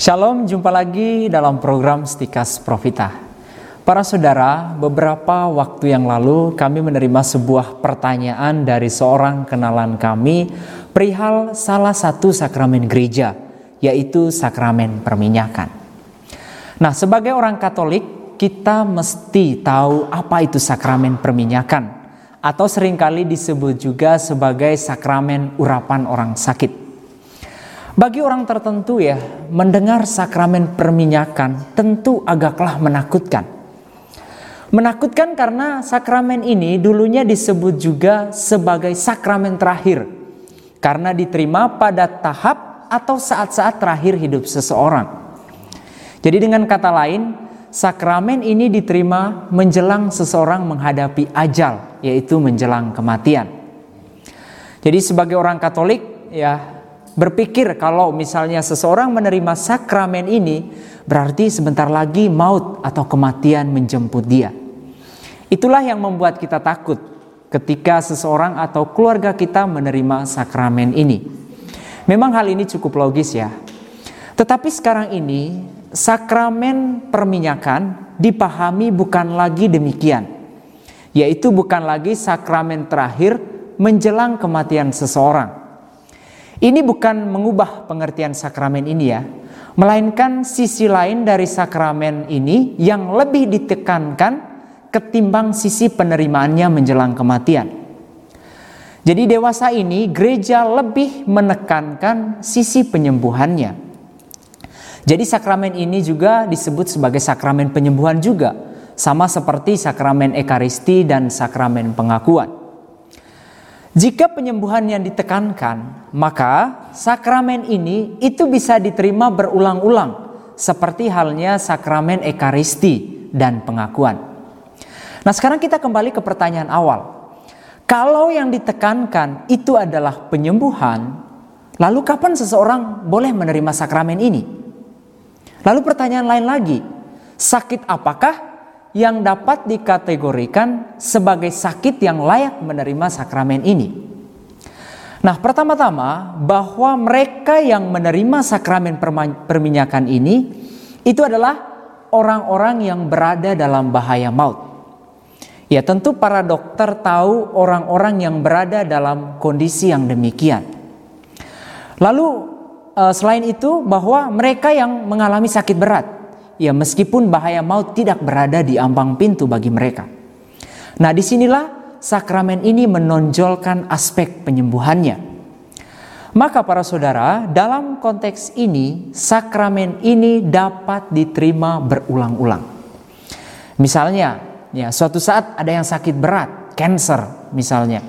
Shalom, jumpa lagi dalam program Stikas Profita. Para saudara, beberapa waktu yang lalu kami menerima sebuah pertanyaan dari seorang kenalan kami perihal salah satu sakramen gereja, yaitu sakramen perminyakan. Nah, sebagai orang Katolik, kita mesti tahu apa itu sakramen perminyakan, atau sering kali disebut juga sebagai sakramen urapan orang sakit. Bagi orang tertentu ya, mendengar sakramen perminyakan tentu agaklah menakutkan. Menakutkan karena sakramen ini dulunya disebut juga sebagai sakramen terakhir. Karena diterima pada tahap atau saat-saat terakhir hidup seseorang. Jadi dengan kata lain, sakramen ini diterima menjelang seseorang menghadapi ajal, yaitu menjelang kematian. Jadi sebagai orang Katolik ya berpikir kalau misalnya seseorang menerima sakramen ini berarti sebentar lagi maut atau kematian menjemput dia. Itulah yang membuat kita takut ketika seseorang atau keluarga kita menerima sakramen ini. Memang hal ini cukup logis ya. Tetapi sekarang ini sakramen perminyakan dipahami bukan lagi demikian. Yaitu bukan lagi sakramen terakhir menjelang kematian seseorang ini bukan mengubah pengertian sakramen ini ya, melainkan sisi lain dari sakramen ini yang lebih ditekankan ketimbang sisi penerimaannya menjelang kematian. Jadi dewasa ini gereja lebih menekankan sisi penyembuhannya. Jadi sakramen ini juga disebut sebagai sakramen penyembuhan juga, sama seperti sakramen ekaristi dan sakramen pengakuan. Jika penyembuhan yang ditekankan, maka sakramen ini itu bisa diterima berulang-ulang seperti halnya sakramen ekaristi dan pengakuan. Nah, sekarang kita kembali ke pertanyaan awal. Kalau yang ditekankan itu adalah penyembuhan, lalu kapan seseorang boleh menerima sakramen ini? Lalu pertanyaan lain lagi, sakit apakah yang dapat dikategorikan sebagai sakit yang layak menerima sakramen ini. Nah, pertama-tama bahwa mereka yang menerima sakramen perminyakan ini itu adalah orang-orang yang berada dalam bahaya maut. Ya, tentu para dokter tahu orang-orang yang berada dalam kondisi yang demikian. Lalu eh, selain itu bahwa mereka yang mengalami sakit berat ya meskipun bahaya maut tidak berada di ambang pintu bagi mereka. Nah di sinilah sakramen ini menonjolkan aspek penyembuhannya. Maka para saudara, dalam konteks ini sakramen ini dapat diterima berulang-ulang. Misalnya, ya suatu saat ada yang sakit berat, cancer misalnya.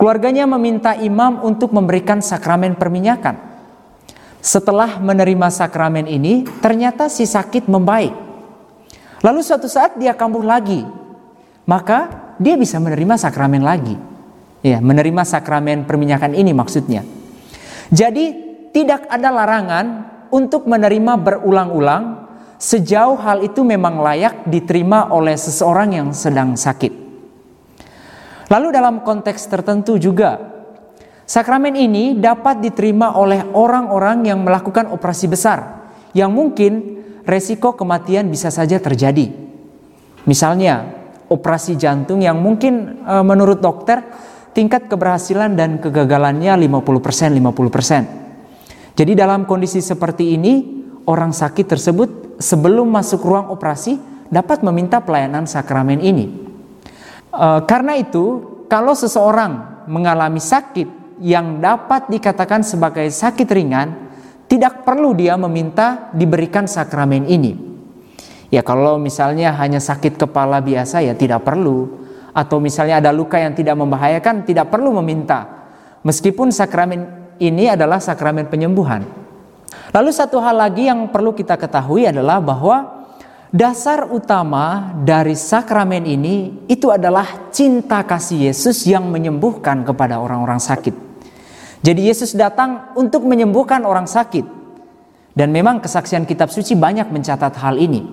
Keluarganya meminta imam untuk memberikan sakramen perminyakan. Setelah menerima sakramen ini, ternyata si sakit membaik. Lalu suatu saat dia kambuh lagi, maka dia bisa menerima sakramen lagi. Ya, menerima sakramen perminyakan ini maksudnya. Jadi tidak ada larangan untuk menerima berulang-ulang sejauh hal itu memang layak diterima oleh seseorang yang sedang sakit. Lalu dalam konteks tertentu juga Sakramen ini dapat diterima oleh orang-orang yang melakukan operasi besar yang mungkin resiko kematian bisa saja terjadi. Misalnya, operasi jantung yang mungkin e, menurut dokter tingkat keberhasilan dan kegagalannya 50% 50%. Jadi dalam kondisi seperti ini, orang sakit tersebut sebelum masuk ruang operasi dapat meminta pelayanan sakramen ini. E, karena itu, kalau seseorang mengalami sakit yang dapat dikatakan sebagai sakit ringan, tidak perlu dia meminta diberikan sakramen ini. Ya kalau misalnya hanya sakit kepala biasa ya tidak perlu. Atau misalnya ada luka yang tidak membahayakan tidak perlu meminta. Meskipun sakramen ini adalah sakramen penyembuhan. Lalu satu hal lagi yang perlu kita ketahui adalah bahwa dasar utama dari sakramen ini itu adalah cinta kasih Yesus yang menyembuhkan kepada orang-orang sakit. Jadi Yesus datang untuk menyembuhkan orang sakit. Dan memang kesaksian kitab suci banyak mencatat hal ini.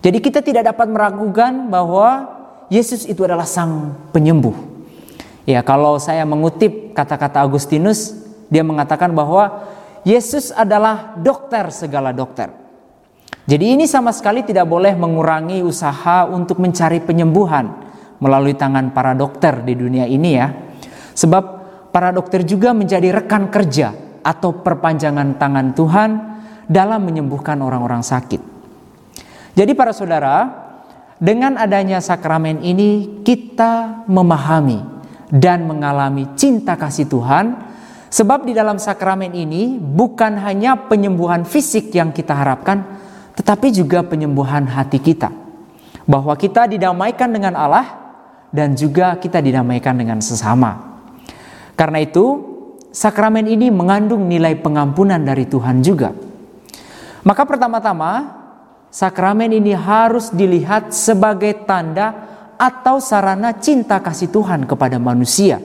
Jadi kita tidak dapat meragukan bahwa Yesus itu adalah sang penyembuh. Ya, kalau saya mengutip kata-kata Agustinus, dia mengatakan bahwa Yesus adalah dokter segala dokter. Jadi ini sama sekali tidak boleh mengurangi usaha untuk mencari penyembuhan melalui tangan para dokter di dunia ini ya. Sebab para dokter juga menjadi rekan kerja atau perpanjangan tangan Tuhan dalam menyembuhkan orang-orang sakit. Jadi para saudara, dengan adanya sakramen ini kita memahami dan mengalami cinta kasih Tuhan Sebab di dalam sakramen ini bukan hanya penyembuhan fisik yang kita harapkan, tetapi juga penyembuhan hati kita. Bahwa kita didamaikan dengan Allah dan juga kita didamaikan dengan sesama. Karena itu, sakramen ini mengandung nilai pengampunan dari Tuhan juga. Maka pertama-tama, sakramen ini harus dilihat sebagai tanda atau sarana cinta kasih Tuhan kepada manusia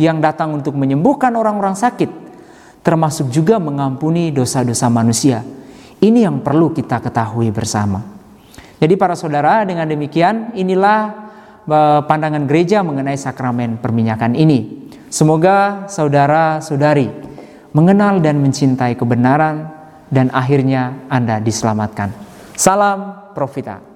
yang datang untuk menyembuhkan orang-orang sakit, termasuk juga mengampuni dosa-dosa manusia. Ini yang perlu kita ketahui bersama. Jadi para saudara, dengan demikian inilah eh, pandangan gereja mengenai sakramen perminyakan ini. Semoga saudara-saudari mengenal dan mencintai kebenaran dan akhirnya Anda diselamatkan. Salam Profita.